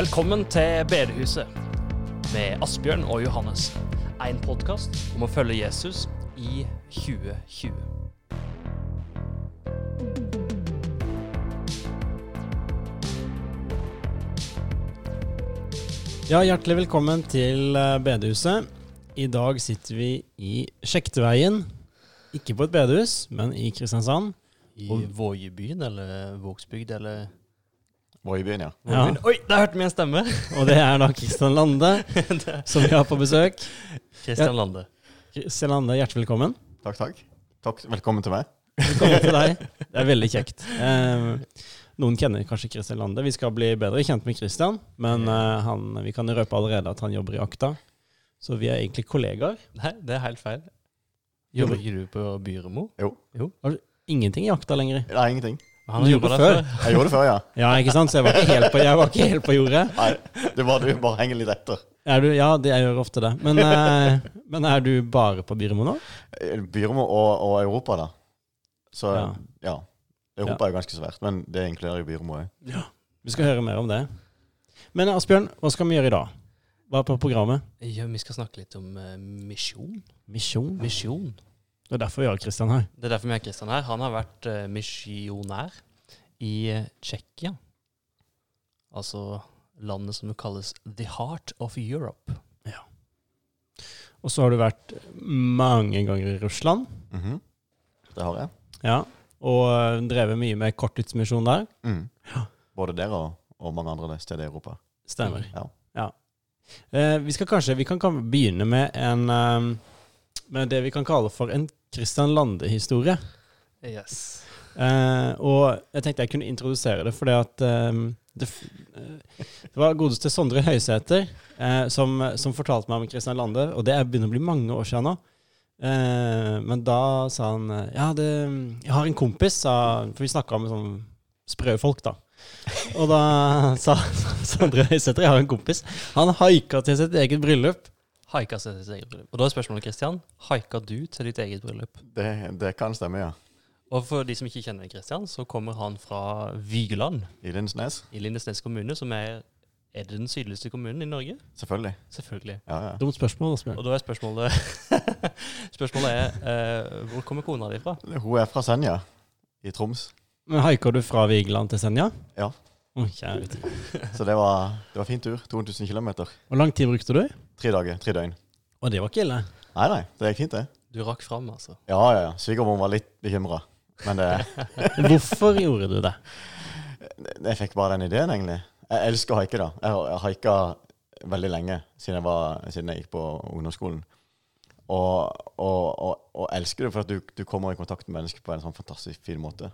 Velkommen til Bedehuset med Asbjørn og Johannes. En podkast om å følge Jesus i 2020. Ja, hjertelig velkommen til eh, bedehuset. I dag sitter vi i Sjekteveien. Ikke på et bedehus, men i Kristiansand. I Vågebyen eller Vågsbygd eller Voibyen, ja. Ja. Oi, der hørte vi en stemme! Og det er da Kristian Lande som vi har på besøk. Kristian Lande. Kristian Lande, hjertelig velkommen. Takk, takk. Takk, Velkommen til meg. Velkommen til deg. Det er veldig kjekt. Eh, noen kjenner kanskje Kristian Lande. Vi skal bli bedre kjent med Kristian, men eh, han, vi kan røpe allerede at han jobber i Akta. Så vi er egentlig kollegaer. Nei, det er helt feil. Jobber ikke du på Byremo? Ingenting i Akta lenger. Nei, ingenting. Han har gjort det før. Jeg gjorde det før, ja. Ja, ikke sant? Så jeg var ikke helt på, jeg var ikke helt på jordet. Nei, det var du bare henger litt etter. Er du, ja, det jeg gjør ofte det. Men, eh, men er du bare på Byremo nå? Byrmo og, og Europa, da. Så Ja. ja. Europa er jo ganske svært, men det inkluderer jo Byrmo òg. Vi skal høre mer om det. Men Asbjørn, hva skal vi gjøre i dag? Hva er på programmet? Ja, vi skal snakke litt om uh, misjon. Misjon. Misjon. Det er derfor vi har Kristian her. Det er derfor vi har Kristian her. Han har vært uh, misjonær i eh, Tsjekkia. Altså landet som kalles The Heart of Europe. Ja. Og så har du vært mange ganger i Russland. Mhm. Det har jeg. Ja. Og eh, drevet mye med korttidsmisjon der. Mm. Ja. Både der og, og mange andre steder i Europa. Stemmer. Ja. Eh, vi skal kanskje vi kan kan begynne med en eh, med det vi kan kalle for en Kristian Lande-historie. Yes. Eh, og jeg tenkte jeg kunne introdusere det fordi at eh, det, eh, det var godeste Sondre Høysæter eh, som, som fortalte meg om Kristian Lande, og det er begynner å bli mange år siden nå. Eh, men da sa han eh, Ja, det, jeg har en kompis, sa, for vi snakka med sånn sprø folk, da. Og da sa Sondre Høysæter jeg har en kompis. Han haika til sitt eget bryllup. Haika til sitt eget bryllup. Og da er spørsmålet, Kristian, haika du til ditt eget bryllup? Det, det kan stemme, ja. Og for de som ikke kjenner Kristian, så kommer han fra Vigeland I Lindesnes. i Lindesnes kommune, som er Er det den sydligste kommunen i Norge? Selvfølgelig. Selvfølgelig. Ja, ja. Dumt spørsmål, Asbjørn. Og da er spørsmålet Spørsmålet er eh, hvor kommer kona di fra? Hun er fra Senja i Troms, Men Haiker du fra Vigeland til Senja? Ja. Tid. så det var, det var fin tur. 2000 km. Hvor lang tid brukte du? Tre dager, tre døgn. Og det var ikke ille. Nei, nei, det gikk fint, det. Du rakk fram, altså. Ja, ja, ja. Svigermor var litt bekymra. Men det, Hvorfor gjorde du det? jeg fikk bare den ideen, egentlig. Jeg elsker å haike, da. Jeg har haika veldig lenge siden jeg, var, siden jeg gikk på ungdomsskolen. Og, og, og, og elsker det for at du, du kommer i kontakt med mennesker på en sånn fantastisk fin måte.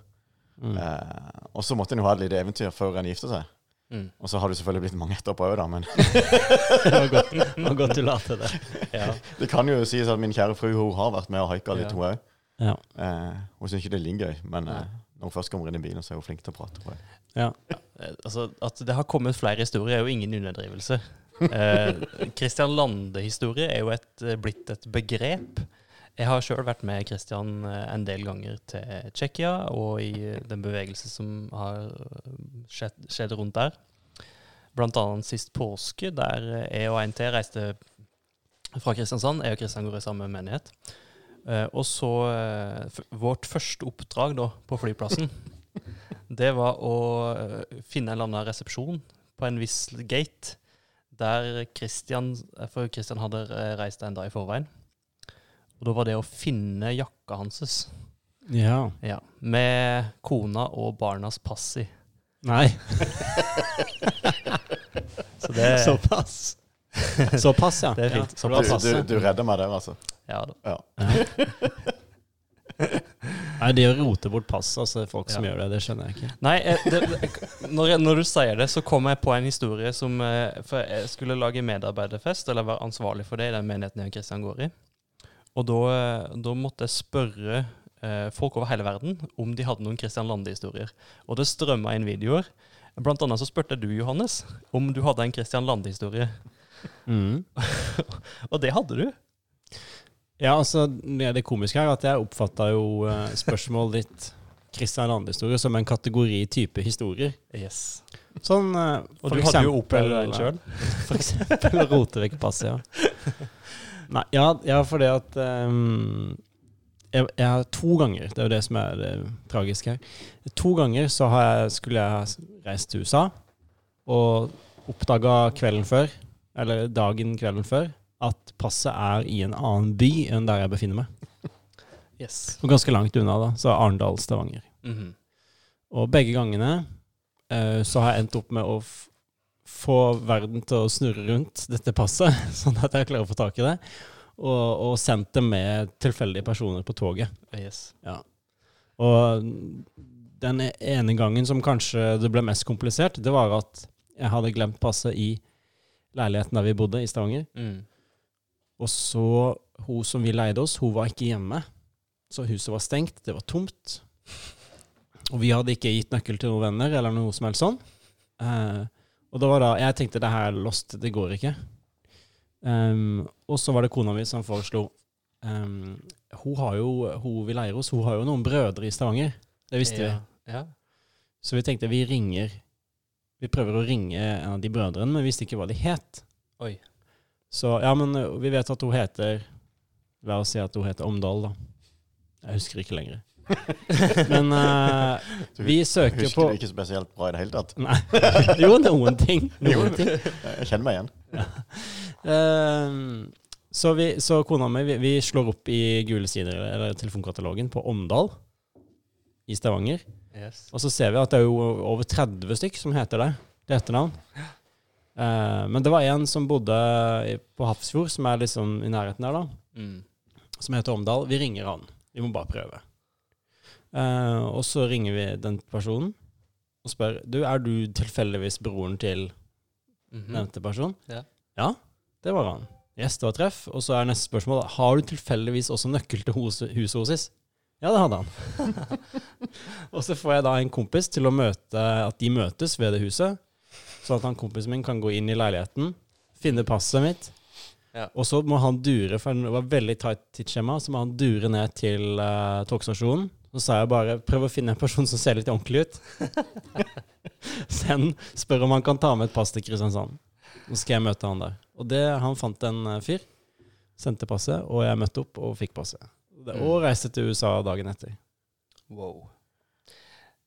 Mm. Eh, og så måtte en jo ha et lite eventyr før en gifta seg. Mm. Og så har det selvfølgelig blitt mange etterpå òg, da. Men Det var godt, det du la til det. Ja. det kan jo sies at min kjære fru hun har vært med og haika litt, Ja. hun òg. Ja. Eh, hun syns ikke det er like gøy, men eh, når hun først kommer inn i bilen, så er hun flink til å prate. tror jeg. ja. Eh, Altså, At det har kommet flere historier, er jo ingen underdrivelse. Eh, Christian Lande-historie er jo et, eh, blitt et begrep. Jeg har sjøl vært med Christian eh, en del ganger til Tsjekkia, og i eh, den bevegelse som har eh, skjedd, skjedd rundt der. Blant annet sist påske, der jeg og en til reiste fra Kristiansand. Jeg og Kristian går i samme menighet. Og så Vårt første oppdrag da på flyplassen, det var å finne en eller annen resepsjon på en viss gate, der Christian eh, For Kristian hadde reist en dag i forveien. Og da var det å finne jakka hans. ja. Ja, med kona og barnas pass i. Nei, Så det, såpass. Såpass, ja. Det er fint. Ja, Du, du, du redder meg der, altså. ja, da. Ja. Nei, det å rote bort pass, altså folk som Ja. gjør det, det skjønner jeg ikke. Nei, eh, det, det, når, jeg, når du sier det, så kom jeg på en historie som eh, For jeg skulle lage medarbeiderfest, eller være ansvarlig for det i den menigheten jeg og Kristian går i. Og da, eh, da måtte jeg spørre eh, folk over hele verden om de hadde noen Kristian Lande-historier. Og det strømma inn videoer. Blant annet så spurte du, Johannes, om du hadde en Kristian Lande-historie. Mm. Og det hadde du. Ja, altså, det komiske her er at jeg oppfatta jo eh, spørsmålet ditt Kristian Lande-historie som en kategori type historier. Yes. Sånn eh, Og du du hadde jo eksempel- Opel sjøl. For eksempel Roterik-passet, ja. Nei, ja, ja det at um, jeg, jeg har to ganger, det er jo det som er det tragiske her To ganger så har jeg, skulle jeg reist til USA og oppdaga kvelden før, eller dagen kvelden før, at passet er i en annen by enn der jeg befinner meg. Yes. Og ganske langt unna, da. Så Arendal, Stavanger. Mhm. Og begge gangene uh, så har jeg endt opp med å få verden til å snurre rundt dette passet, sånn at jeg klarer å få tak i det. Og, og sendt det med tilfeldige personer på toget. Yes. Og den ene gangen som kanskje det ble mest komplisert, det var at jeg hadde glemt passet i leiligheten der vi bodde, i Stavanger. Mm. Og så hun som vi leide oss, hun var ikke hjemme. Så huset var stengt, det var tomt. Og vi hadde ikke gitt nøkkel til noen venner eller noe som helst sånn. Eh, og da var da, jeg tenkte det her er lost, det går ikke. Um, og så var det kona mi som foreslo um, Hun har jo, hun vi leier hos, hun har jo noen brødre i Stavanger. Det visste vi. ja. Ja. Så vi tenkte vi ringer Vi prøver å ringe en av de brødrene, men vi visste ikke hva de het. Oi. Så ja, men vi vet at hun heter La oss si at hun heter Omdal, da. Jeg husker ikke lenger. men uh, vi søker Husker på du ikke spesielt bra i det hele tatt? Nei. Jo, noen ting. Noen ting. Jeg kjenner meg igjen. Ehm, så, vi, så kona mi, vi, vi slår opp i Gule sider, eller telefonkatalogen, på Omdal i Stavanger. Yes. Og så ser vi at det er jo over 30 stykk som heter det. Det etternavn. Uh, men det var en som bodde på Hafrsfjord, som er liksom i nærheten der, da. Mm. Som heter Omdal. Vi ringer han. Vi må bare prøve. Eh, og så ringer vi den personen og spør Du, er du tilfeldigvis broren til Mhm. nevnte person? Ja. Ja, det var han. Yes, det var treff. Og så er neste spørsmål Har du tilfeldigvis også nøkkel til huset huset hennes? Ja, det hadde han. og så får jeg da en kompis til å møte At de møtes ved det huset. Sånn at han kompisen min kan gå inn i leiligheten, finne passet mitt. Ja. Og så må han dure, for det var veldig tight tidsskjema, så må han dure ned til uh, togstasjonen. Så sa jeg bare prøv å finne en person som ser litt ordentlig ut. Send, spør om han kan ta med et pass til Kristiansand. Så skal jeg møte han der. Og det, han fant en eh, fyr, sendte passet, og jeg møtte opp og fikk passet. Mm. og reiste til USA dagen etter. Wow.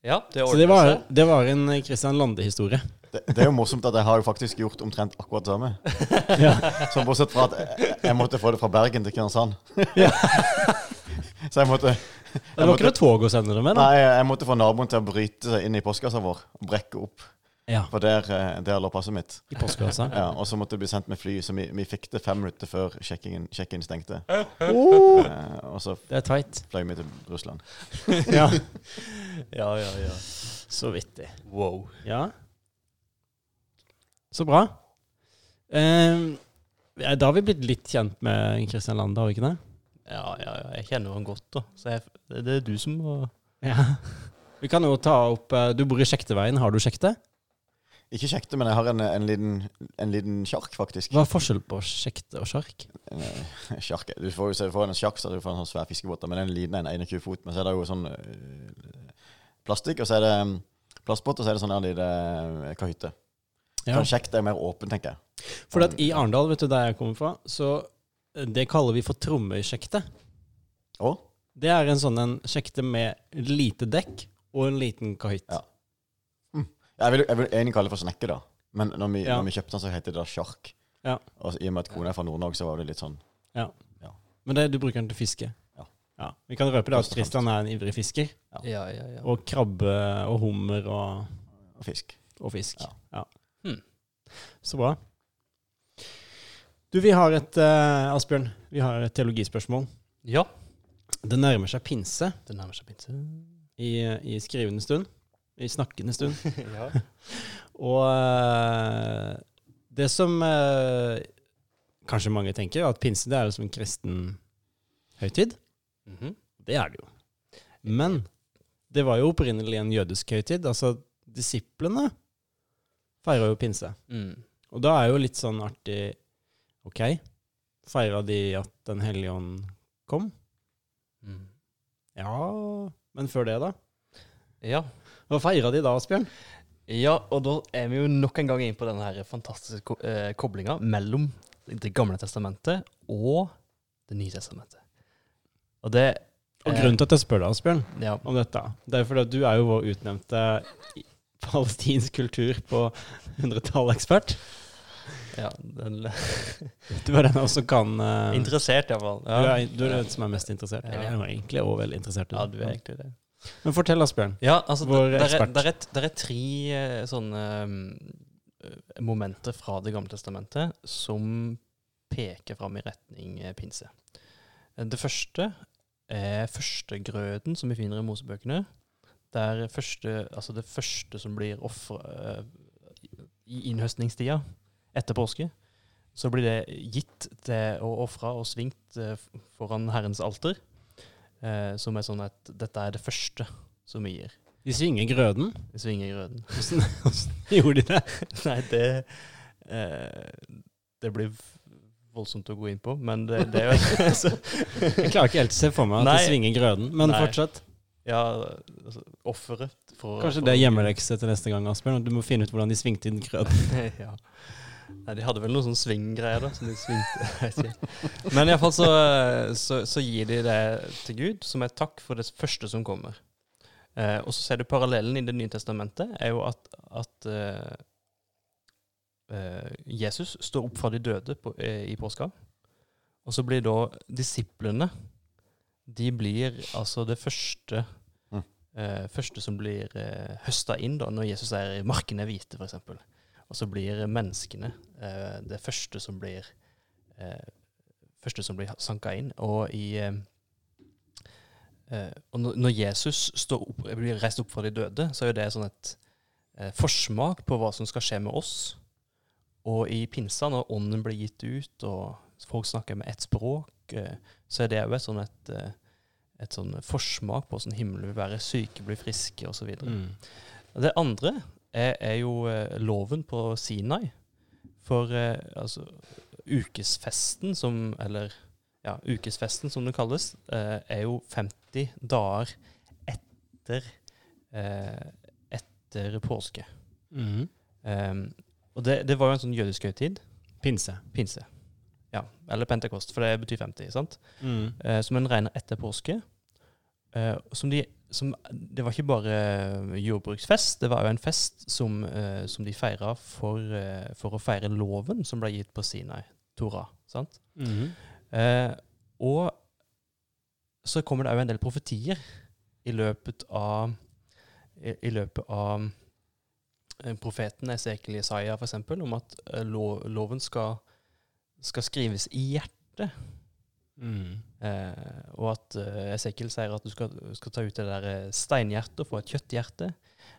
Ja, det Så det var, det var en eh, Christian Lande-historie. Det, det er jo morsomt at jeg har jo faktisk gjort omtrent akkurat det samme. Ja. Så bortsett fra at jeg, jeg måtte få det fra Bergen til Kristiansand. Ja. Så jeg måtte, Det var ikke noe tog å sende det med, da. nei, jeg måtte få naboen til å bryte seg inn i postkassa vår og brekke opp. Ja, For der, eh, der lå passet mitt. I postkassa. Ja, og så måtte det bli sendt med fly, så vi, vi fikk det fem minutter før check-in stengte. Oh, Eh, og så det er tight. fløy vi til Russland. Ja. Ja, ja, ja. Så vittig. Wow. Ja. Så bra. Eh, da har vi blitt litt kjent med Kristian Lande, har vi ikke det? Ja, ja, ja. Jeg kjenner han godt, da. Så jeg, det, det er du som må Ja. Vi kan jo ta opp eh, Du bor i Sjekteveien. Har du sjekte? Ikke kjekte, men jeg har en, en, liten, en liten sjark, faktisk. Hva er forskjell på sjekte og sjark? Eh, Sjark Du får jo se, får en sjark, så du får en sånn svær fiskebåt, men en liten en, 21 fot. Men så er det jo sånn eh, plastikk, og så er det mm, plastbåt, og så er det sånn en liten eh, kahytte. Ja. Sånn er mer åpen, tenker jeg. For at i Arendal, vet du der jeg kommer fra, så eh, det kaller vi for trommesjekte. Å? Det er en sånn en sjekte med lite dekk og en liten kahytt. Ja. Jeg vil, jeg vil egentlig kalle det for snekke, da. Men når vi, Ja. når vi kjøpte den, så het det da sjark. Ja. Og i og med at kona er fra Nord-Norge, så var det litt sånn Ja. Men det, du bruker den til fiske? Ja. Vi kan røpe det at Først og fremst. Kristian er en ivrig fisker. Ja, ja, ja. Og krabbe og hummer og, og fisk. og fisk. Ja. Ja. Hmm. Så bra. Du, vi har et uh, Asbjørn, vi har et teologispørsmål. ja. Det nærmer seg pinse Det nærmer seg pinse. i, i skrivende stund. I snakkende stund. ja. Og uh, det som uh, kanskje mange tenker, at pinse det er jo som en kristen høytid. Mhm. Det er det jo. Men det var jo opprinnelig en jødisk høytid. Altså, disiplene feira jo pinse. mm. Og da er jo litt sånn artig OK, feira de at Den hellige ånd kom? Mm. Ja Men før det, da? Ja. Hva feira de da, Asbjørn? ja, og da er vi jo nok en gang inn på denne her fantastiske ko eh, koblinga mellom Det gamle testamentet og Det nye testamentet. Og det Og eh, grunnen til at jeg spør deg, Asbjørn, ja, om dette, det er fordi at du er jo vår utnevnte palestinsk kultur på 100-tall-ekspert. Ja den, Du er den også som kan uh, Interessert, iallfall. du, Ja. er, du er den som er mest interessert. Ja. Jeg er egentlig også veldig interessert. ja, du er egentlig det. Men fortell, Asbjørn. Ja, altså, Vår der, der, er, ekspert. der, er, der er tre eh, sånne um, momenter fra Det gamle testamentet som peker fram i retning pinse. Det første er førstegrøden som vi finner i Mosebøkene. Det er første, altså det første som blir ofra i innhøstningstida etter påske. Så blir det gitt til å ofre og svingt eh, foran Herrens alter. Eh, som er sånn at dette er det første som vi gir. De svinger grøden. De svinger grøden. Hvordan, hvordan gjorde de det? Nei, det eh, Det blir voldsomt å gå inn på, men det, det er jo altså, Jeg klarer ikke helt å se for meg at Nei. de svinger grøden, men Nei. fortsett. Ja, altså, offeret for Kanskje for- det er hjemmelekse til neste gang, Asbjørn. Du må finne ut hvordan de svingte inn grøden. ja. Nei, de hadde vel noen sånn svinggreier, da. Som de svingte. Men iallfall så, så, så gir de det til Gud som et takk for det første som kommer. Eh, og så ser du parallellen i Det nye testamentet, er jo at, at eh, eh, Jesus står opp fra de døde på, eh, i påska. Og så blir da disiplene De blir altså det første Mm. eh, første som blir eh, høsta inn da, når Jesus er i markene hvite, f.eks. Og så blir menneskene eh, det første som blir eh, første som blir sanka inn. Og i eh, eh, og når- Jesus står opp, blir reist opp fra de døde, så er jo det sånn et eh, forsmak på hva som skal skje med oss. Og i pinsa, når ånden blir gitt ut, og folk snakker med ett språk, eh, så er det òg et sånn et, et sånn forsmak på hvordan himmelen vil være. Syke blir friske, osv. Mm. Det andre er, er jo eh, loven på Sinai. For eh, altså ukesfesten, som Eller ja, ukesfesten, som det kalles, eh, er jo 50 dager etter eh, etter påske. Mm. Um, og det, det var jo en sånn jødisk høytid. Pinse. Pinse. Ja, eller pentekost, for det betyr 50. sant? Mm. eh, som en regner etter påske. Eh, som de, som, det var ikke bare jordbruksfest, det var jo en fest som, eh, som de feira for, eh, for å feire loven som ble gitt på Sinai, Torah. sant? Mm. Eh, og så kommer det òg en del profetier i løpet av i, i løpet av eh, profeten Esekel Jesaja f.eks. om at eh, lo, loven skal, skal skrives i hjertet. Mm. Eh, og at eh, Esekiel sier at du skal, skal ta ut det der eh, steinhjertet og få et kjøtthjerte.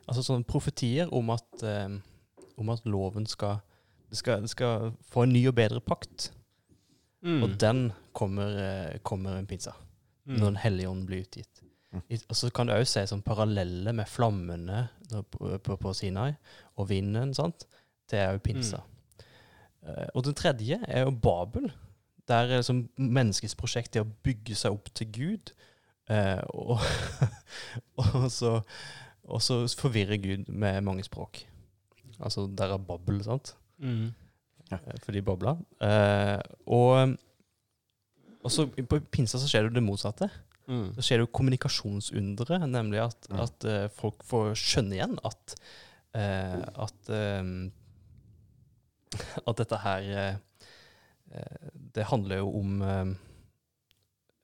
Altså sånne profetier om at, eh, om at loven skal det, skal det skal få en ny og bedre pakt. Mm. Og den kommer, eh, kommer en pinsa, Mm. når Den hellige ånd blir utgitt. Mm. I, og så kan du òg se sånn parallelle med flammene på, på, på Sinai, og vinden. sant? Det er jo pinsa. Eh, og den tredje er jo Babel. Der er liksom menneskets prosjekt er å bygge seg opp til Gud. Eh, og, og, så, og så forvirrer Gud med mange språk. Altså der er babbel, sant? Mm. Ja. for de bobla. Eh, og, og så på pinsa så skjer det jo det motsatte. Mm. Så skjer det jo kommunikasjonsunderet, nemlig at, mm. at uh, folk får skjønne igjen at uh, at eh, at dette her eh, eh, Det handler jo om eh,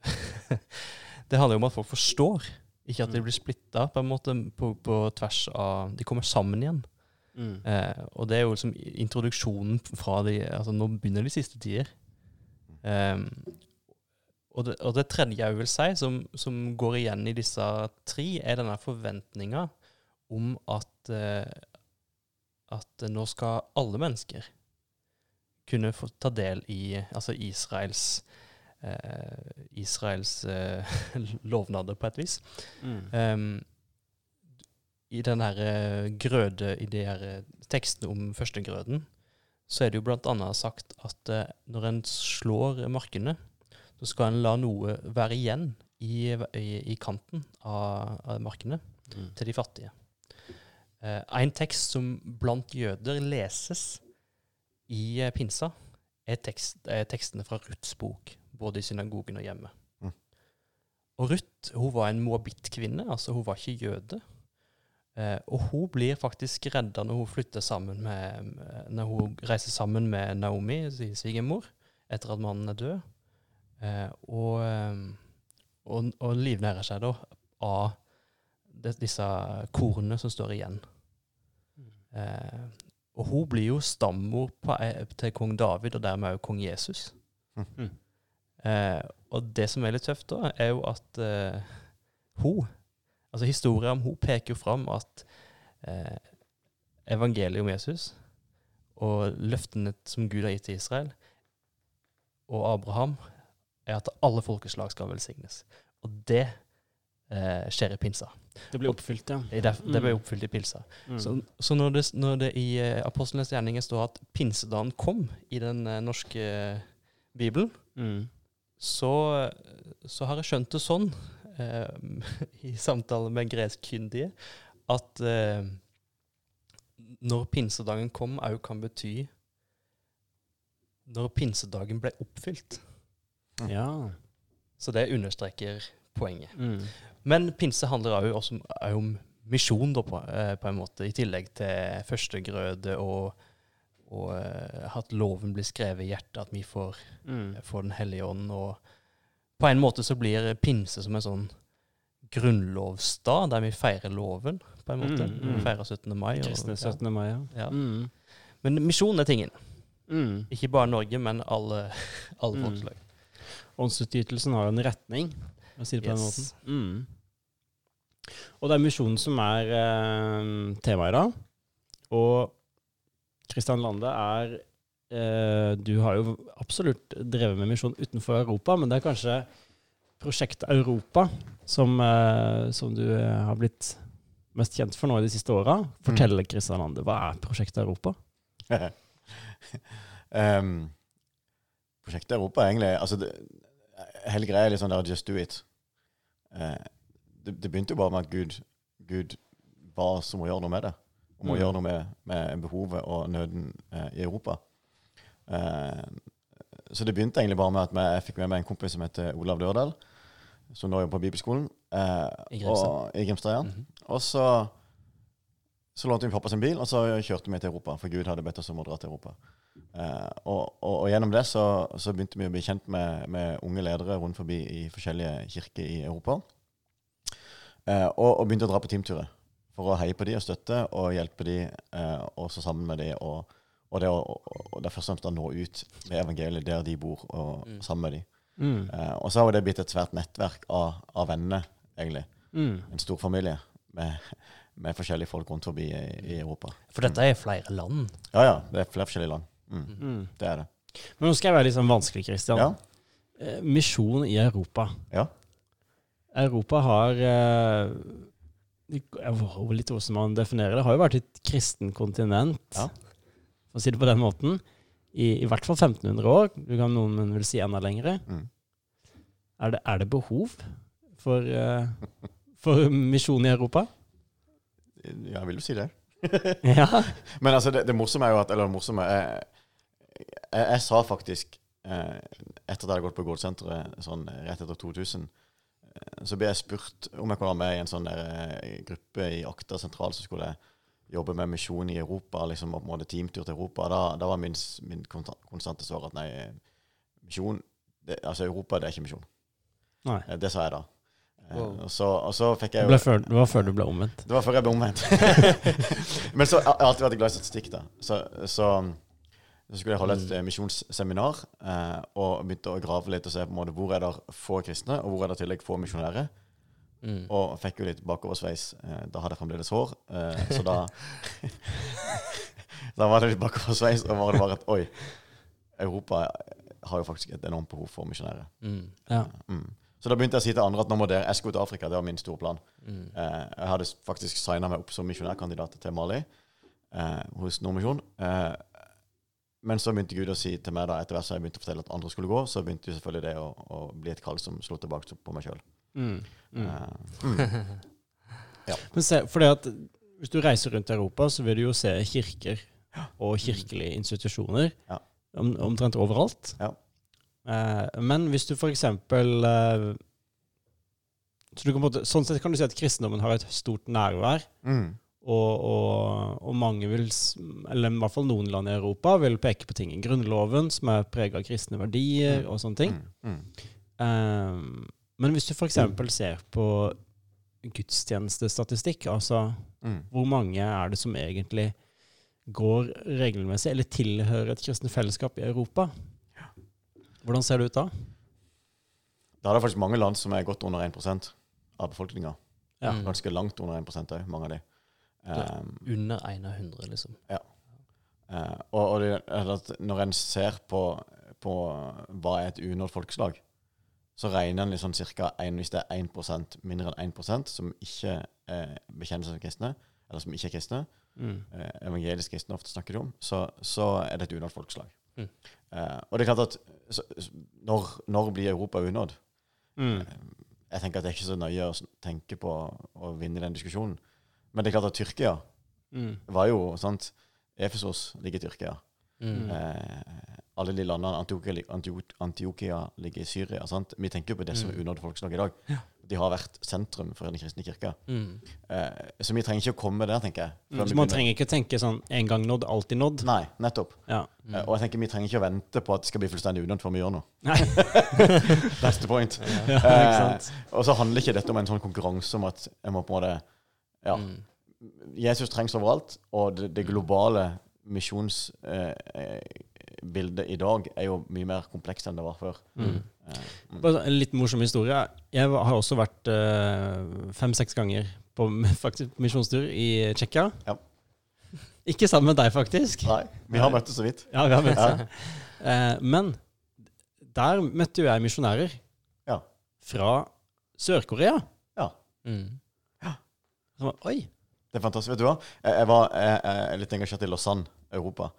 Det handler jo om at folk forstår, ikke at de Mm. blir splitta på en måte på, på tvers av De kommer sammen igjen. Mm. Eh, og det er jo liksom introduksjonen fra de Altså, nå begynner de siste tider. Ehm, og, det, og det tredje jeg vil si, som, som går igjen i disse tre, er denne forventninga om at eh, at nå skal alle mennesker kunne få ta del i altså Israels eh, Israels eh, lovnader, på et vis. Mm. Um, I den her eh, grøde, i de her eh, tekstene om førstegrøden, så er det jo annet sagt at eh, når en slår markene, så skal en la noe være igjen i, i, i kanten av, av markene. Mm. til de fattige. Eh, en tekst som blant jøder leses i eh, pinsa, er, tekst, er tekstene fra Ruths bok, både i synagogen og hjemme. Mm. Og Ruth hun var en moabittkvinne, altså hun var ikke jøde. Eh, og hun blir faktisk redda når hun flytter sammen med, med- når hun reiser sammen med Naomi, sin svigermor, etter at mannen er død. Eh, og, eh, og, og livnærer seg da av de, disse kornene som står igjen. Eh, og hun blir jo stammor på, eh, til kong David, og dermed også kong Jesus. Mm. Eh, og det som er litt tøft da, er jo at eh, hun, altså historien om hun peker jo fram at eh, evangeliet om Jesus og løftene som Gud har gitt til Israel og Abraham, er at alle folkeslag skal velsignes. Og det eh, skjer i pinsa. Det blir oppfylt, ja. Det, Det ble Mm. oppfylt i pinsa. Mm. Så, så når, det, når det i uh, Apostlenes gjerninger står at pinsedagen kom i den eh, norske eh, bibelen, Mm. så, så har jeg skjønt det sånn, eh, i samtale med greskkyndige, at eh, når pinsedagen kom, òg kan bety når pinsedagen ble oppfylt. Ja. Så det understreker poenget. Mm. Men pinse handler òg også om, om misjon, da, på, eh, på en måte, i tillegg til førstegrøde og, og eh, at loven blir skrevet i hjertet, at vi får, Mm. får Den hellige ånd. Og på en måte så blir pinse som en sånn grunnlovsdag, der vi feirer loven, på en måte. Mm, mm. Vi feirer 17. mai. og- Kristne ja. 17. mai, ja. Ja. Mm. Men misjon er tingen. Mm. Ikke bare Norge, men alle, alle Mm. folkeslag. Åndsutgytelsen har jo en retning, å si det på den Yes. måten. Mm. Og det er misjonen som er eh, temaet i dag. Og Kristian Lande er eh, Du har jo absolutt drevet med misjon utenfor Europa, men det er kanskje Prosjekt Europa som, eh, som du eh, har blitt mest kjent for nå i de siste åra. Fortell, Kristian Lande, hva er Prosjekt Europa? um, prosjekt Europa er egentlig altså det, Hele greia er litt sånn der just do it. Eh, det, det begynte jo bare med at Gud, Gud ba oss om å gjøre noe med det. Om å Mm. gjøre noe med, med behovet og nøden eh, i Europa. Eh, så det begynte egentlig bare med at jeg fikk med meg en kompis som heter Olav Dørdal, som nå jobber på bibelskolen. Eh, I Grimstad. ja. Mhm. Og så, så lånte vi pappa sin bil, og så kjørte vi til Europa. For Gud hadde bedt oss om å dra til Europa. Eh, og, og, og gjennom det så, så begynte vi å bli kjent med, med unge ledere rundt forbi i forskjellige kirker i Europa. Eh, og, og begynte å dra på teamturer for å heie på de og støtte og hjelpe de, eh, og så sammen med de. Og, og det, og, og det er først og fremst å nå ut med evangeliet der de bor, og Mm. sammen med de. Mm. Eh, og så har jo det blitt et svært nettverk av, av venner, egentlig. Mm. En stor familie med, med forskjellige folk rundt forbi i, i Europa. For dette er flere land. Ja, ja. Det er flere forskjellige land. Mm, Mm. det er det. Men nå skal jeg være litt sånn vanskelig, Kristian. Ja. Eh, misjon i Europa. Ja. Europa har eh, jeg litt hvordan man definerer det. har jo vært et kristen kontinent, Ja. for å si det på den måten, i, i hvert fall 1500 år. Du kan noen vil si enda lengre. Mm. Er det, er det behov for, eh, for misjon i Europa? Ja, vil du si det? Ja. Men altså, det, det morsomme er jo at Eller det morsomme jeg, jeg, jeg sa faktisk eh, Etter at jeg hadde gått på Gårdsenteret sånn rett etter 2000, eh, så ble jeg spurt om jeg kunne være med i en sånn der, eh, gruppe i Akta sentral som skulle jobbe med misjon i Europa, liksom på en måte teamtur til Europa. Da, da var min, min konstante svar at nei, misjon det, Altså, Europa, det er ikke misjon. Nei. Eh, Det sa jeg da. Eh, Wow. Og, så, og så fikk jeg jo før, det var før du ble omvendt. det var før jeg ble omvendt. Men så jeg har alltid vært glad i statistikk, da. Så, så, så skulle jeg holde et eh, misjonsseminar, eh, og begynte å grave litt og se på en måte hvor er det få kristne, og hvor er det i tillegg få misjonærer. Mm. Og fikk jo litt bakoversveis. Eh, da hadde jeg fremdeles hår, eh, så da Da var det litt bakoversveis, og var det bare at oi, Europa har jo faktisk et enormt behov for misjonærer. Mm. Ja. Mm. Så da begynte jeg å si til andre at nå må dere, jeg skulle til Afrika, det var min store plan. Mm. Eh, jeg hadde faktisk signa meg opp som misjonærkandidat til Mali eh, hos Nordmisjon. Eh, men så begynte Gud å si til meg da, etter hvert som jeg begynte å fortelle at andre skulle gå, så begynte jo selvfølgelig det å, å bli et kall som slo tilbake på meg sjøl. Mm. Mm. Uh, mm. Ja. Men se, fordi at hvis du reiser rundt i Europa, så vil du jo se kirker og kirkelige institusjoner Ja. om, omtrent overalt. Ja. Uh, men hvis du for eksempel eh, så du kan Sånn sett kan du si at kristendommen har et stort nærvær. Mm. Og, og, og mange vil, eller i hvert fall noen land i Europa, vil peke på ting i Grunnloven som er preget av kristne verdier Mm. og sånne ting. Mm. Mm. Um, men hvis du f.eks. ser på gudstjenestestatistikk, altså Mm. hvor mange er det som egentlig går regelmessig eller tilhører et kristent fellesskap i Europa? Hvordan ser det ut da? Da er det faktisk mange land som er godt under 1 av befolkninga. Ja. Ganske langt under 1 òg, mange av de. Ja. Um, Under én av hundre, liksom. eh, og og det, at når en ser på, på hva er et unådd folkeslag, så regner en liksom cirka en, hvis det er 1% mindre enn 1% som ikke eh, bekjenner seg som kristne, eller som ikke er kristne, Mm. eh, evangelisk kristne ofte snakker de om, så, så er det et unådd folkeslag. Mm. Eh, og det er klart at så, så, når, når blir Europa unådd? Mm. Jeg tenker at det er ikke så nøye å tenke på å vinne den diskusjonen. Men det er klart at Tyrkia Mm. var jo sant Efesos ligger i Tyrkia. Mm. Eh, alle de landene Antiokia, Antiokia ligger i Syria. Sant? Vi tenker jo på det som er unådd folkeslag i dag. De har vært sentrum for den kristne kirka. Mm. Eh, så vi trenger ikke å komme der, tenker jeg. Mm. Så man begynner. trenger ikke tenke sånn en gang nådd, alltid nådd. Nei, nettopp. Ja. Mm. Eh, og jeg tenker vi trenger ikke å vente på at det skal bli fullstendig unådd før vi gjør noe. Nei. That's the point. Ja? Eh, og så handler ikke dette om en sånn konkurranse om at jeg må på en måte Ja. Mm. Jesus trengs overalt, og det, det globale misjonsbildet i dag er jo mye mer komplekst enn det var før. Mm. Eh, mm. En litt morsom historie. Jeg har også vært eh, fem-seks ganger på misjonstur i Tsjekkia. Ja. Ikke sammen med deg, faktisk. Nei, vi har møttes så vidt. Ja, vi har møttes. Ja. Eh, men der møtte jo jeg misjonærer Ja. fra Sør-Korea. Ja. Mm. Var, Oi! Det er fantastisk. Vet du hva? Jeg, var jeg, jeg er litt engasjert i Lausanne, Europa.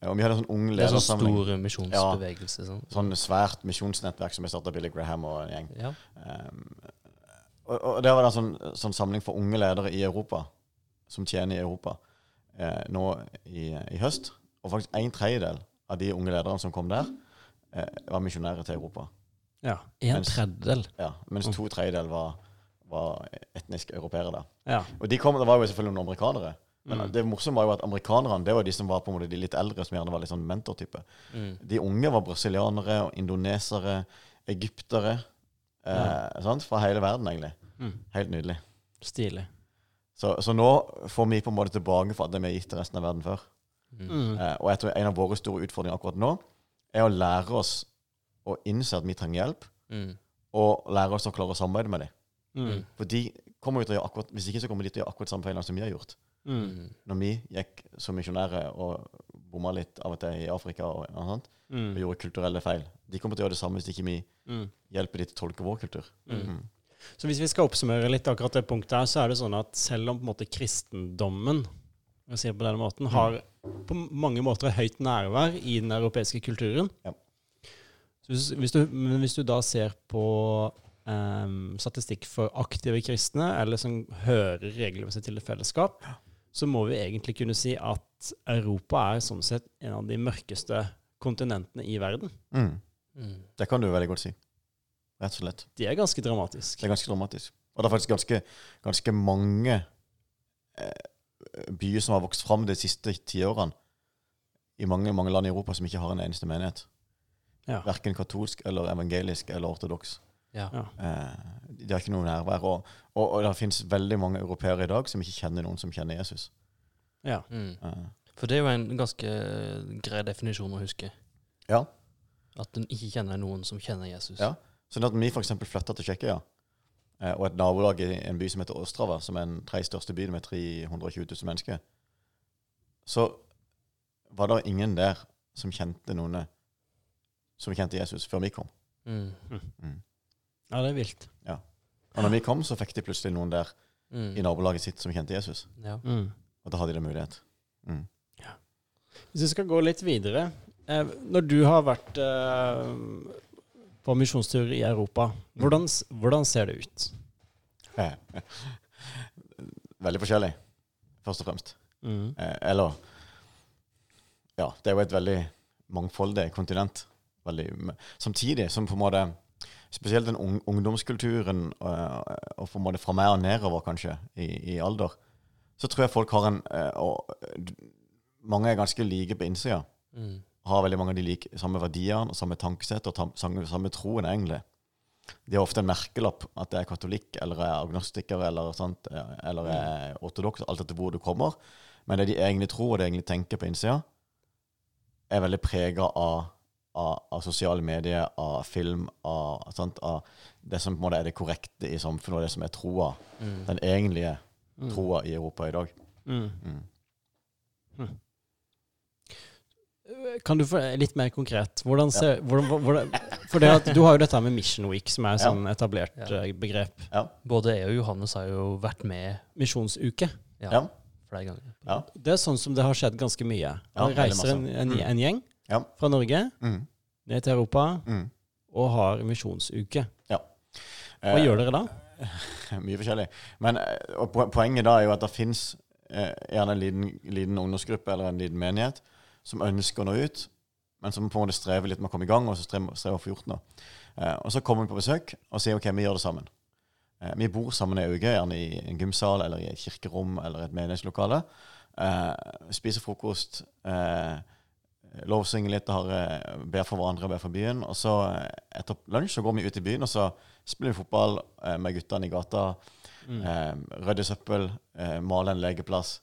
Eh, Og vi hadde en sånn ung Det er sånn stor misjonsbevegelse. Sånn. Sånn svært misjonsnettverk som vi starta Billy Graham og en gjeng. Ja. Um, og, og der var det en sånn, sånn samling for unge ledere i Europa, som tjener i Europa, eh, nå i, i høst. Og faktisk en tredjedel av de unge lederne som kom der, eh, var misjonærer til Europa. Ja. En Mens- tredjedel. Ja, mens to tredjedeler var, var etnisk europeere der. Ja. Og de kom, det var jo selvfølgelig noen amerikanere. Men Mm. det morsomme var jo at amerikanerne det var de som var på en måte de litt eldre, som gjerne var litt sånn mentortype. Mm. De unge var brasilianere og indonesere, egyptere. Eh, sant? Fra hele verden, egentlig. Mm. Helt nydelig. Stilig. Så, så nå får vi på en måte tilbake for det vi har gitt til resten av verden før. Mm. Mm. Eh, og jeg tror en av våre store utfordringer akkurat nå er å lære oss å innse at vi trenger hjelp, Mm. og lære oss å klare å samarbeide med dem. Mm. For de kommer jo til å gjøre akkurat, Hvis ikke så kommer de til å gjøre akkurat samme feilene som vi har gjort. Mm. Mm. Når vi gikk som misjonærer og bomma litt av og til i Afrika og, og, sånt, og Mm. gjorde kulturelle feil. De kommer til å gjøre det samme hvis ikke vi Mm. hjelper de til å tolke vår kultur. Mm. Mm. Så hvis vi skal oppsummere litt akkurat det punktet her, så er det sånn at selv om på en måte kristendommen jeg sier på denne måten, har på mange måter høyt nærvær i den europeiske kulturen Ja. så hvis, hvis, du, Men hvis du da ser på em, statistikk for aktive kristne, eller som hører regelmessig til et fellesskap, så må vi egentlig kunne si at Europa er sånn sett en av de mørkeste kontinentene i verden. Mm. Mm. Det kan du veldig godt si. Rett og slett. Det er ganske dramatisk. Det er ganske dramatisk. Og det er faktisk ganske, ganske mange eh, byer som har vokst fram de siste tiårene i mange, mange land i Europa som ikke har en eneste menighet. Ja. Verken katolsk eller evangelisk eller ortodoks. Ja. Eh, de har ikke noe nærvær. Og, og, og det finnes veldig mange europeere i dag som ikke kjenner noen som kjenner Jesus. Ja. Mm. Eh, For det er jo en ganske grei definisjon å huske. ja. At en ikke kjenner noen som kjenner Jesus. Ja. Så når vi f.eks. flytta til Tsjekkia, eh, og et nabolag i en by som heter Ostrava, som er den tredje største byen med 320 000 mennesker, så var det ingen der som kjente noen som kjente Jesus, før vi kom. Mm. Mm. Ja, det er vilt. Ja. Og når vi kom, så fikk de plutselig noen der Mm. i nabolaget sitt som kjente Jesus. Ja. Mm. Og da hadde de det mulighet. Mm. Hvis vi skal gå litt videre eh, Når du har vært eh, på misjonstur i Europa, hvordan, hvordan ser det ut? veldig forskjellig, først og fremst. Mm. Eh, eller Ja, det er jo et veldig mangfoldig kontinent. Veldig, samtidig som på en måte Spesielt den ung, ungdomskulturen, eh, og på en måte fra meg og nedover, kanskje, i, i alder, så tror jeg folk har en eh, og, Mange er ganske like på innsida. Mm. Har veldig mange av de like, samme verdiene, og samme tankesett og tam, samme, troen, egentlig. De har ofte en merkelapp at jeg er katolikk, eller er agnostiker, eller, sant, eh, eller er ortodoks, alt etter hvor du kommer. Men det de egentlig tror, og det de egentlig tenker på innsida, er veldig prega av, av, av sosiale medier, av film, av, sant, av det som på en måte er det korrekte i samfunnet, og det som er troa. Mm. Den egentlige Mm. troa i Europa i dag. Mm. Mm. Kan du få litt mer konkret? Hvordan ser, hvordan, hvordan, for det at, du har jo dette med Mission Week, som er et Ja. sånn etablert Ja. eh, begrep. Ja. Både jeg og Johannes har jo vært med Misjonsuke. ja, Ja. flere ganger. Ja. Det er sånn som det har skjedd ganske mye. Ja, reiser en, en, Mm. en gjeng Ja. fra Norge Mm. ned til Europa Mm. og har misjonsuke. Hva Eh, gjør dere da? Mye forskjellig. Men eh, poenget da er jo at det fins eh, gjerne en liten, liten ungdomsgruppe eller en liten menighet som ønsker å nå ut, men som på en måte strever litt med å komme i gang, og så strever, strever å få gjort noe. Eh, og så kommer vi på besøk og sier ok, vi gjør det sammen. Eh, vi bor sammen ei uke, gjerne i en gymsal eller i et kirkerom eller et menighetslokale. Eh, spiser frokost, eh, lovsynger litt, har, eh, ber for hverandre, og ber for byen. Og så eh, etter lunsj så går vi ut i byen, og så spiller vi fotball eh, med guttene i gata. Mm. Eh, rydde søppel, eh, male en legeplass.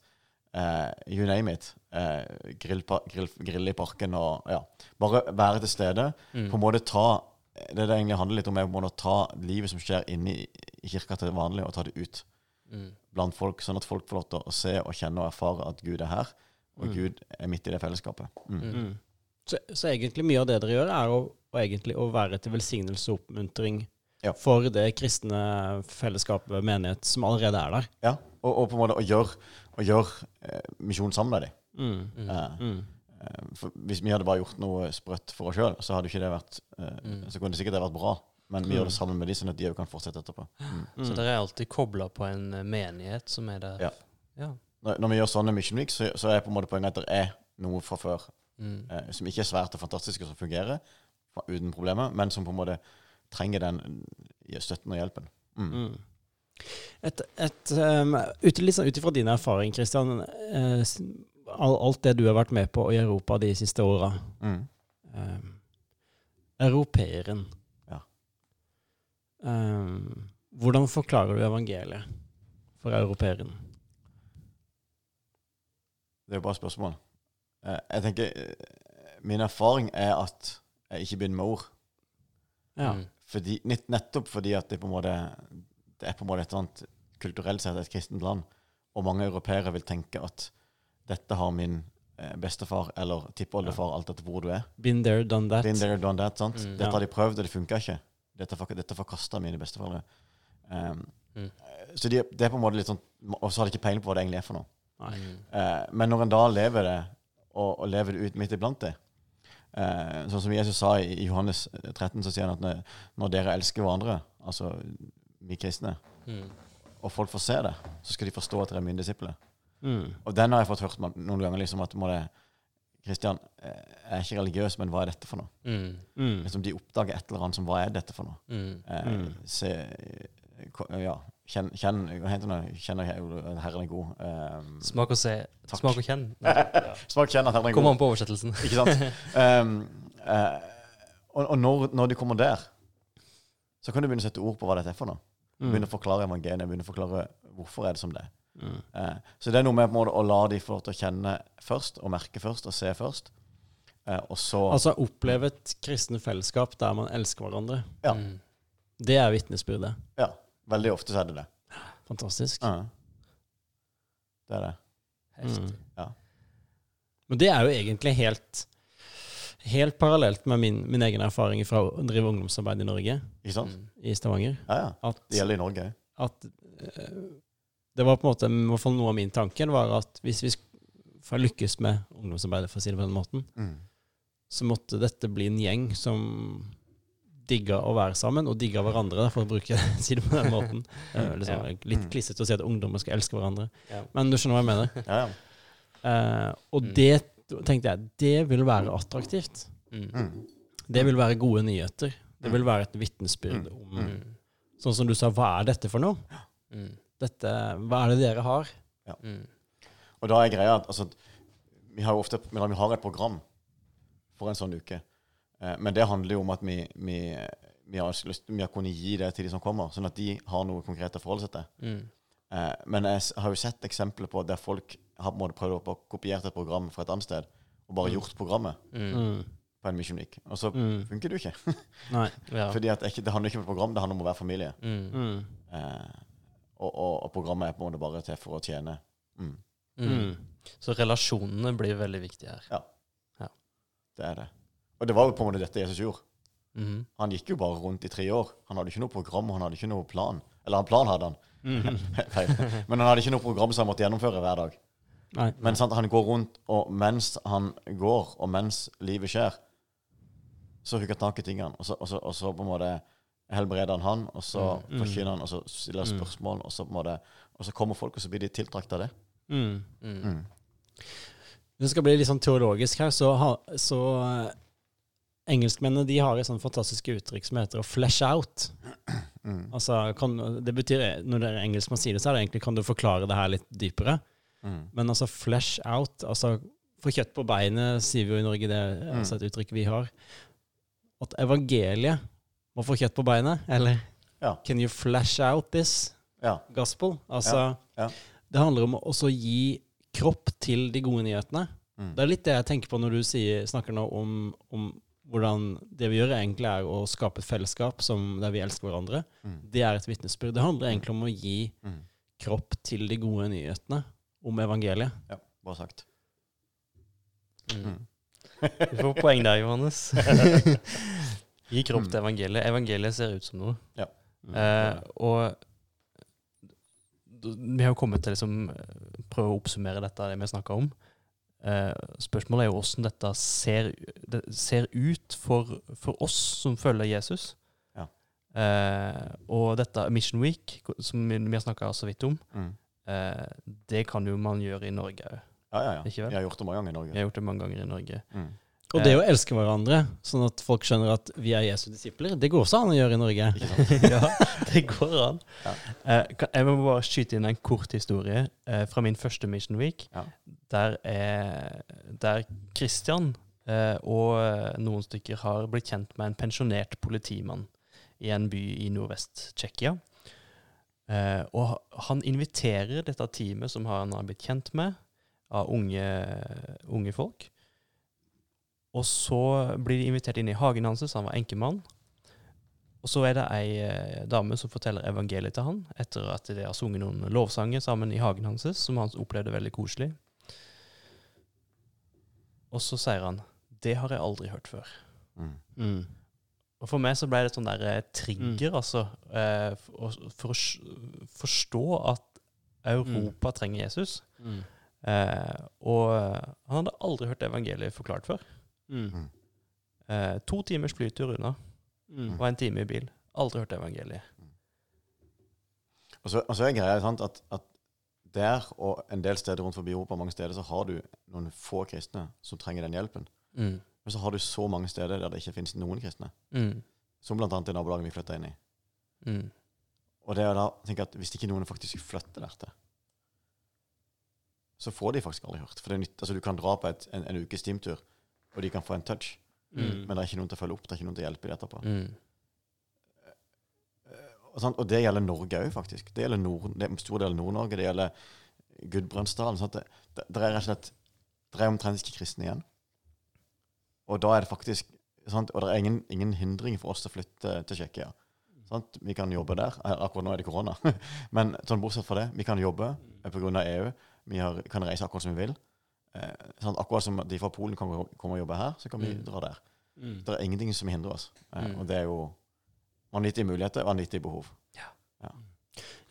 Eh, you name it. Eh, grill, grill, grille i parken og ja. Bare være til stede. Mm. På en måte ta Det det egentlig handler litt om, er på en måte å ta livet som skjer inne i, i kirka til vanlig, og ta det ut Mm. blant folk, sånn at folk får lov til å se og kjenne og erfare at Gud er her, og Mm. Gud er midt i det fellesskapet. Mm. Mm. Mm. Så, så egentlig mye av det dere gjør, er å, å egentlig å være til velsignelse og oppmuntring Ja. for det kristne fellesskapet, menighet, som allerede er der. Ja, og, og på en måte å gjøre, å gjøre eh, misjon sammen med dem. Mm. Mm. Eh, Mm. Eh, For hvis vi hadde bare gjort noe sprøtt for oss sjøl, så hadde ikke det vært eh, Mm. Så kunne det sikkert det vært bra. Men vi Mm. gjør det sammen med de, sånn at de òg kan fortsette etterpå. Mm. Mm. Så dere er alltid kobla på en menighet som er der? Ja. ja. Når, når vi gjør sånne Mission Week, så, så er på en måte poenget at det er noe fra før Mm. eh, som ikke er svært og fantastisk, og som fungerer uten problemer, men som på en måte trenger den eh, støtten og hjelpen. Mm. Mm. Et, et, um, ut, sånn ut ifra din erfaring, Kristian. Eh, all, alt det du har vært med på i Europa de siste åra. Mm. Um, europeeren. Ja. Um, hvordan forklarer du evangeliet for europeeren? Det er jo bare et spørsmål. Eh, jeg tenker eh, Min erfaring er at jeg ikke begynner med ord. Ja. Mm. Fordi, nettopp fordi at det på en måte Det er på en måte et eller annet kulturelt sett et kristent land. Og mange europeere vil tenke at dette har min eh, bestefar eller tippoldefar, alt etter hvor du er. Been there, done that. Been there, done that, sant? Mm. Dette har de prøvd, og det funka ikke. Dette, dette forkasta mine besteforeldre. Um, Mm. Så de, det er på en måte litt sånn Og så har de ikke peiling på hva det egentlig er for noe. Mm. Eh, men når en da lever det, og, og lever det ut midt iblant det eh, Sånn som Jesus sa i, i Johannes 13, så sier han at når, når dere elsker hverandre, altså vi kristne, Mm. og folk får se det, så skal de forstå at dere er mine disipler. Mm. Og den har jeg fått hørt noen ganger, liksom at må det Kristian, eh, jeg er ikke religiøs, men hva er dette for noe? Mm. Mm. Liksom De oppdager et eller annet som hva er dette for noe? Mm. Eh, Mm. Se eh, Ja, kjenn, kjenn Hva heter det? Kjenn at Herren er god. Um, Smak og se. Takk. Smak og kjenn. smak, kjenn at Herren er god. Kommer an på oversettelsen. Ikke sant? Um, uh, og og når, når de kommer der, så kan du begynne å sette ord på hva dette er for noe. Mm. Begynne å forklare evangeliet, begynne å forklare hvorfor er det som det er. Mm. Uh, så det er noe med på en måte å la de få lov til å kjenne først, og merke først, og se først. Uh, og så Altså oppleve et kristne fellesskap der man elsker hverandre. Ja. Mm. Det er vitnesbyrdet. Ja. Veldig ofte så er det det. Fantastisk. Ja. Det er det. Heftig. Mm. Men det er jo egentlig helt Helt parallelt med min, min egen erfaring fra å drive ungdomsarbeid i Norge, Ikke sant? Mm. i Stavanger. Ja, ja. At, Det gjelder i Norge at eh, Det var på en måte i hvert fall noe av min tanke. Var at hvis vi får lykkes med ungdomsarbeidet, for å si det på den måten, Mm. så måtte dette bli en gjeng som digga å være sammen, og digga hverandre, for å bruke si det på den måten. Er liksom Ja. Litt klissete å si at ungdommer skal elske hverandre, Ja. men du skjønner hva jeg mener. Ja, ja. Eh, og Mm. det tenkte jeg, det vil være attraktivt. Mm. Mm. Det vil være gode nyheter. Det vil være et vitnesbyrd Mm. om Mm. Sånn som du sa, hva er dette for noe? Mm. Dette, hva er det dere har? Mm. Og da er greia at altså, vi har ofte vi har- vi har et program for en sånn uke. Eh, men det handler jo om at vi, vi, vi har lyst vi har kunnet gi det til de som kommer, sånn at de har noe konkret å forholde seg til. Mm. Eh, men jeg har jo sett eksempler på der folk har på en måte prøvd å kopiere et program fra et annet sted og bare gjort programmet Mm. Mm. på en Mission Week. Og så Mm. funker det jo ikke. Nei. Ja. Fordi at det, ikke, det handler ikke om et program, det handler om å være familie. Mm. Mm. Eh, og, og, og programmet er på en måte bare til for å tjene. Mm, Mm. Mm. Så relasjonene blir veldig viktige her. Ja det er det. Og det var jo på en måte dette Jesus gjorde. Mhm. Han gikk jo bare rundt i tre år. Han hadde ikke noe program, og han hadde ikke noe plan. Eller han plan hadde han, Mm. -hmm. Men han hadde ikke noe program som han måtte gjennomføre hver dag. Nei. Men sant, han går rundt, og mens han går, og mens livet skjer, så hugger han tak i tingene. Og så, og så, og så på en måte helbreder han han, og så Mm. forkynner han, og så stiller han Mm. spørsmål, og så, på en måte, og så kommer folk, og så blir de tiltrukket av det. Mm. Mm. Mm. Hvis det skal bli litt sånn teologisk her, så, ha, så Engelskmennene de har et sånt fantastisk uttrykk som heter å flesh out. Mm. Altså, kan, det betyr, Når det er engelskmann sier det, så er det egentlig kan du forklare det her litt dypere. Mm. Men altså flesh out, altså få kjøtt på beinet, sier vi jo i Norge, det er Mm. altså et uttrykk vi har. At evangeliet må få kjøtt på beinet, eller Ja. Can you flash out this Ja. gospel? Altså, Ja, det handler om å også gi kropp til de gode nyhetene. Mm. Det er litt det jeg tenker på når du sier, snakker nå om, om hvordan det vi gjør, egentlig er å skape et fellesskap som, der vi elsker hverandre. Mm. Det er et vitnesbyrd. Det handler egentlig om å gi Mm. kropp til de gode nyhetene om evangeliet. Ja, bra sagt. Mm. Mm. Du får poeng der, Johannes. Gi kropp til evangeliet. Evangeliet ser ut som noe. Eh, og vi har jo kommet til liksom eh, prøve å oppsummere dette det vi snakka om. Eh, spørsmålet er jo hvordan dette ser, det ser ut for, for oss som følger Jesus. Ja. Eh, og dette Mission Week, som vi, har snakka så vidt om, Mm. eh, det kan jo man gjøre i Norge òg. Ja, ja, ja. Jeg? Har gjort det mange ganger i Norge. Jeg har gjort det mange ganger i Norge. Mm. Og det å elske hverandre, sånn at folk skjønner at vi er Jesu disipler, det går også an å gjøre i Norge. Ja, det går an. Ja. Eh, jeg må bare skyte inn en kort historie eh, fra min første Mission Week. Ja. Der, er, der Christian eh, og noen stykker har blitt kjent med en pensjonert politimann i en by i nordvest-Tsjekkia. Og han inviterer dette teamet som han har blitt kjent med, av unge, unge folk. Og så blir de invitert inn i hagen hans, han var enkemann. Og så er det ei eh, dame som forteller evangeliet til han, etter at de har sunget noen lovsanger sammen i hagen hans, som han opplevde veldig koselig. Og så sier han 'Det har jeg aldri hørt før'. Mm. Mm. Og for meg så ble det sånn der trigger, trigger, altså. Eh, for, for å forstå at Europa trenger Jesus. Mm. Eh, og han hadde aldri hørt evangeliet forklart før. Mm. Eh, to timers flytur unna, Mm. og en time i bil. Aldri hørt evangeliet. Og så, og så er greia sant, at, at der og en del steder rundt forbi Europa, mange steder, så har du noen få kristne som trenger den hjelpen. Mm. Men så har du så mange steder der det ikke finnes noen kristne. Mm. Som blant annet i nabolaget vi flytta inn i. Mm. Og det er da, tenk at Hvis ikke noen faktisk flytter der til, så får de faktisk aldri hørt. For det er nytt, altså Du kan dra på et, en, en ukes teamtur, og de kan få en touch, Mm. men det er ikke noen til å følge opp. Det er ikke noen til å hjelpe dem etterpå. Mm. Og, sant? og det gjelder Norge òg, faktisk. Det gjelder Nord, det er en stor del av Nord-Norge. Det gjelder Gudbrandsdalen. Det, det, det er rett og slett det er omtrent ikke kristne igjen. Og da er det faktisk sant? Og det er ingen, ingen hindring for oss til å flytte til Tsjekkia. Sant? Vi kan jobbe der. Eh, Akkurat nå er det korona. Men sånn bortsett fra det, vi kan jobbe pga. EU. Vi har, kan reise akkurat som vi vil. Eh, sant? Akkurat som de fra Polen kan komme og jobbe her, så kan vi Mm. dra der. Mm. Det er ingenting som hindrer oss. Eh, Mm. Og det er jo vanvittige muligheter, vanvittige behov.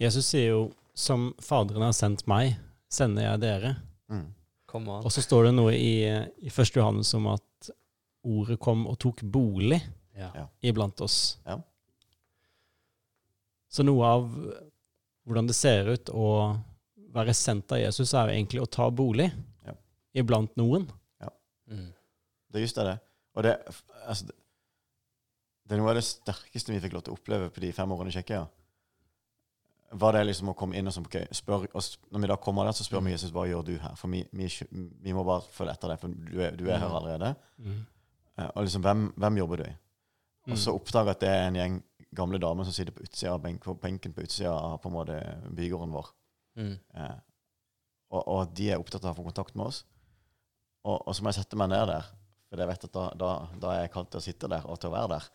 Jesus sier jo 'Som Faderen har sendt meg, sender jeg dere'. Mm. Og så står det noe i, i 1. Johannes om at ordet kom og tok bolig. Ja. Ja. iblant oss. Ja. Så noe av hvordan det ser ut å være sendt av Jesus, er jo egentlig å ta bolig Ja. Iblant noen. Mm. Det er just det. Og det, altså, det, det er noe av det sterkeste vi fikk lov til å oppleve på de fem årene i Tsjekkia. Var det liksom å komme inn og som, okay, spør, og Når vi da kommer der, så spør vi Jesus hva gjør du her? For vi, vi, vi må bare følge etter deg, for du er, du er her Mm. allerede. Mm. Eh, Og liksom, hvem, hvem jobber du i? Mm. Og så oppdager jeg at det er en gjeng gamle damer som sitter på utsida av benk, på benken på utsida av på en måte bygården vår. Mm. Eh, og, og de er opptatt av å få kontakt med oss. Og, og så må jeg sette meg ned der, for jeg vet at da, da, da er jeg kalt til å sitte der og til å være der.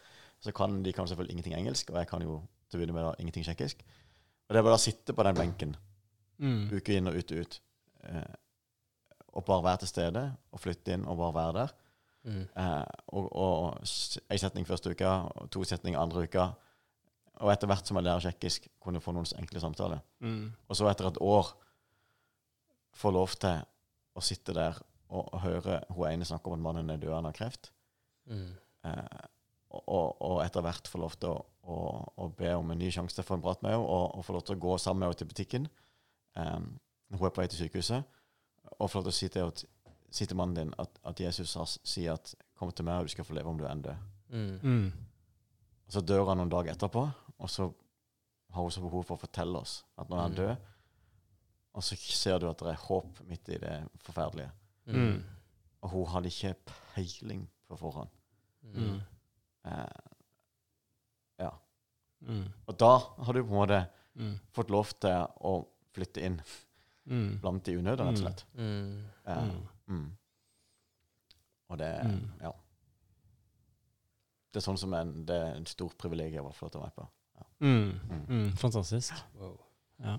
Så kan de kan selvfølgelig ingenting engelsk, og jeg kan jo til å begynne med da ingenting tsjekkisk. Og det er bare å sitte på den benken, Mm. uke inn og ut og ut, eh, og bare være til stede, og flytte inn og bare være der. Mm. Eh, og, og ei setning første uka, og to setninger andre uka. Og etter hvert som jeg lærer tsjekkisk, kunne få noen enkle samtaler. Mm. Og så etter et år få lov til å sitte der og, og høre hun ene snakke om at mannen er han har kreft. Mm. Eh, og, og, etter hvert få lov til å, å, å be om en ny sjanse for en prat med henne, og, og få lov til å gå sammen med henne til butikken. Eh, når hun er på vei til sykehuset. Og få lov til å si til, at, si til mannen din at, at Jesus har, sier at 'kom til meg, og du skal få leve om du enn død'. Mm. Mm. Og så dør han noen dager etterpå, og så har hun så behov for å fortelle oss at nå er han Mm. død. Og så ser du at det er håp midt i det forferdelige. Mm. Og hun hadde ikke peiling på forhånd. Mm. Eh, ja. Mm. Og da har du på en måte Mm. fått lov til å flytte inn Mm. blant de unødige, rett og slett. Mm. Eh, Mm. mm. Og det Mm. Ja. Det er sånn som en, det er en stor privilegium å få lov til å være på. Mm. Mm. Mm. Fantastisk. Wow. Ja.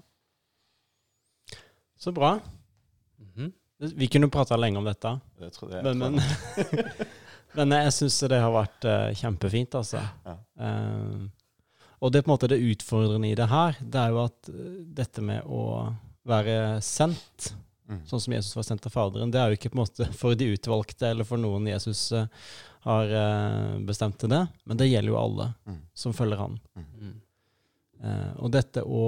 Så bra. Mhm. Vi kunne prata lenge om dette, Det tror jeg, men, men, jeg. men jeg syns det har vært uh, kjempefint, altså. Ja. Uh, og det er på en måte det utfordrende i det her, det er jo at eh, dette med å være sendt, Mm. sånn som Jesus var sendt av Faderen, det er jo ikke på en måte for de utvalgte eller for noen Jesus uh, har bestemt til det, men det gjelder jo alle Mm. som følger han. Mm. Eh, og dette å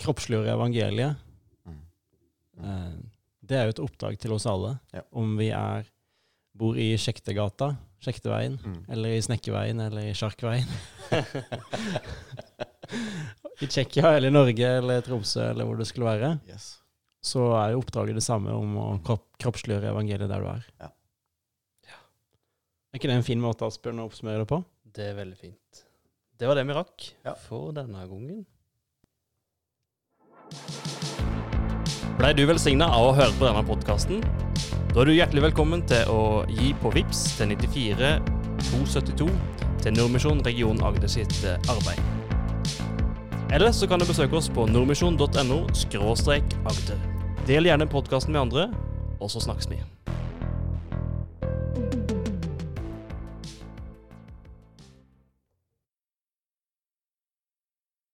kroppsliggjøre evangeliet, Mm. Det er jo et oppdrag til oss alle. Ja. Om vi er, bor i Sjektegata, Sjekteveien, Mm. eller i Snekkeveien eller i Sjarkveien. I Tsjekkia, eller i Norge, eller Tromsø, eller hvor det skulle være. Yes. Så er jo oppdraget det samme om å kropp, kroppsliggjøre evangeliet der du er. Ja. Er ikke det en fin måte Asbjørn, å oppsummere det på? Det er veldig fint. Det var det vi rakk Ja. for denne gangen. Blei du velsigna av å høre på denne podkasten? Da er du hjertelig velkommen til å gi på VIPS til 94 272 til Nordmisjon region Agder sitt eh, arbeid. Eller så kan du besøke oss på nordmisjon.no agder. Del gjerne podkasten med andre, og så snakkes vi.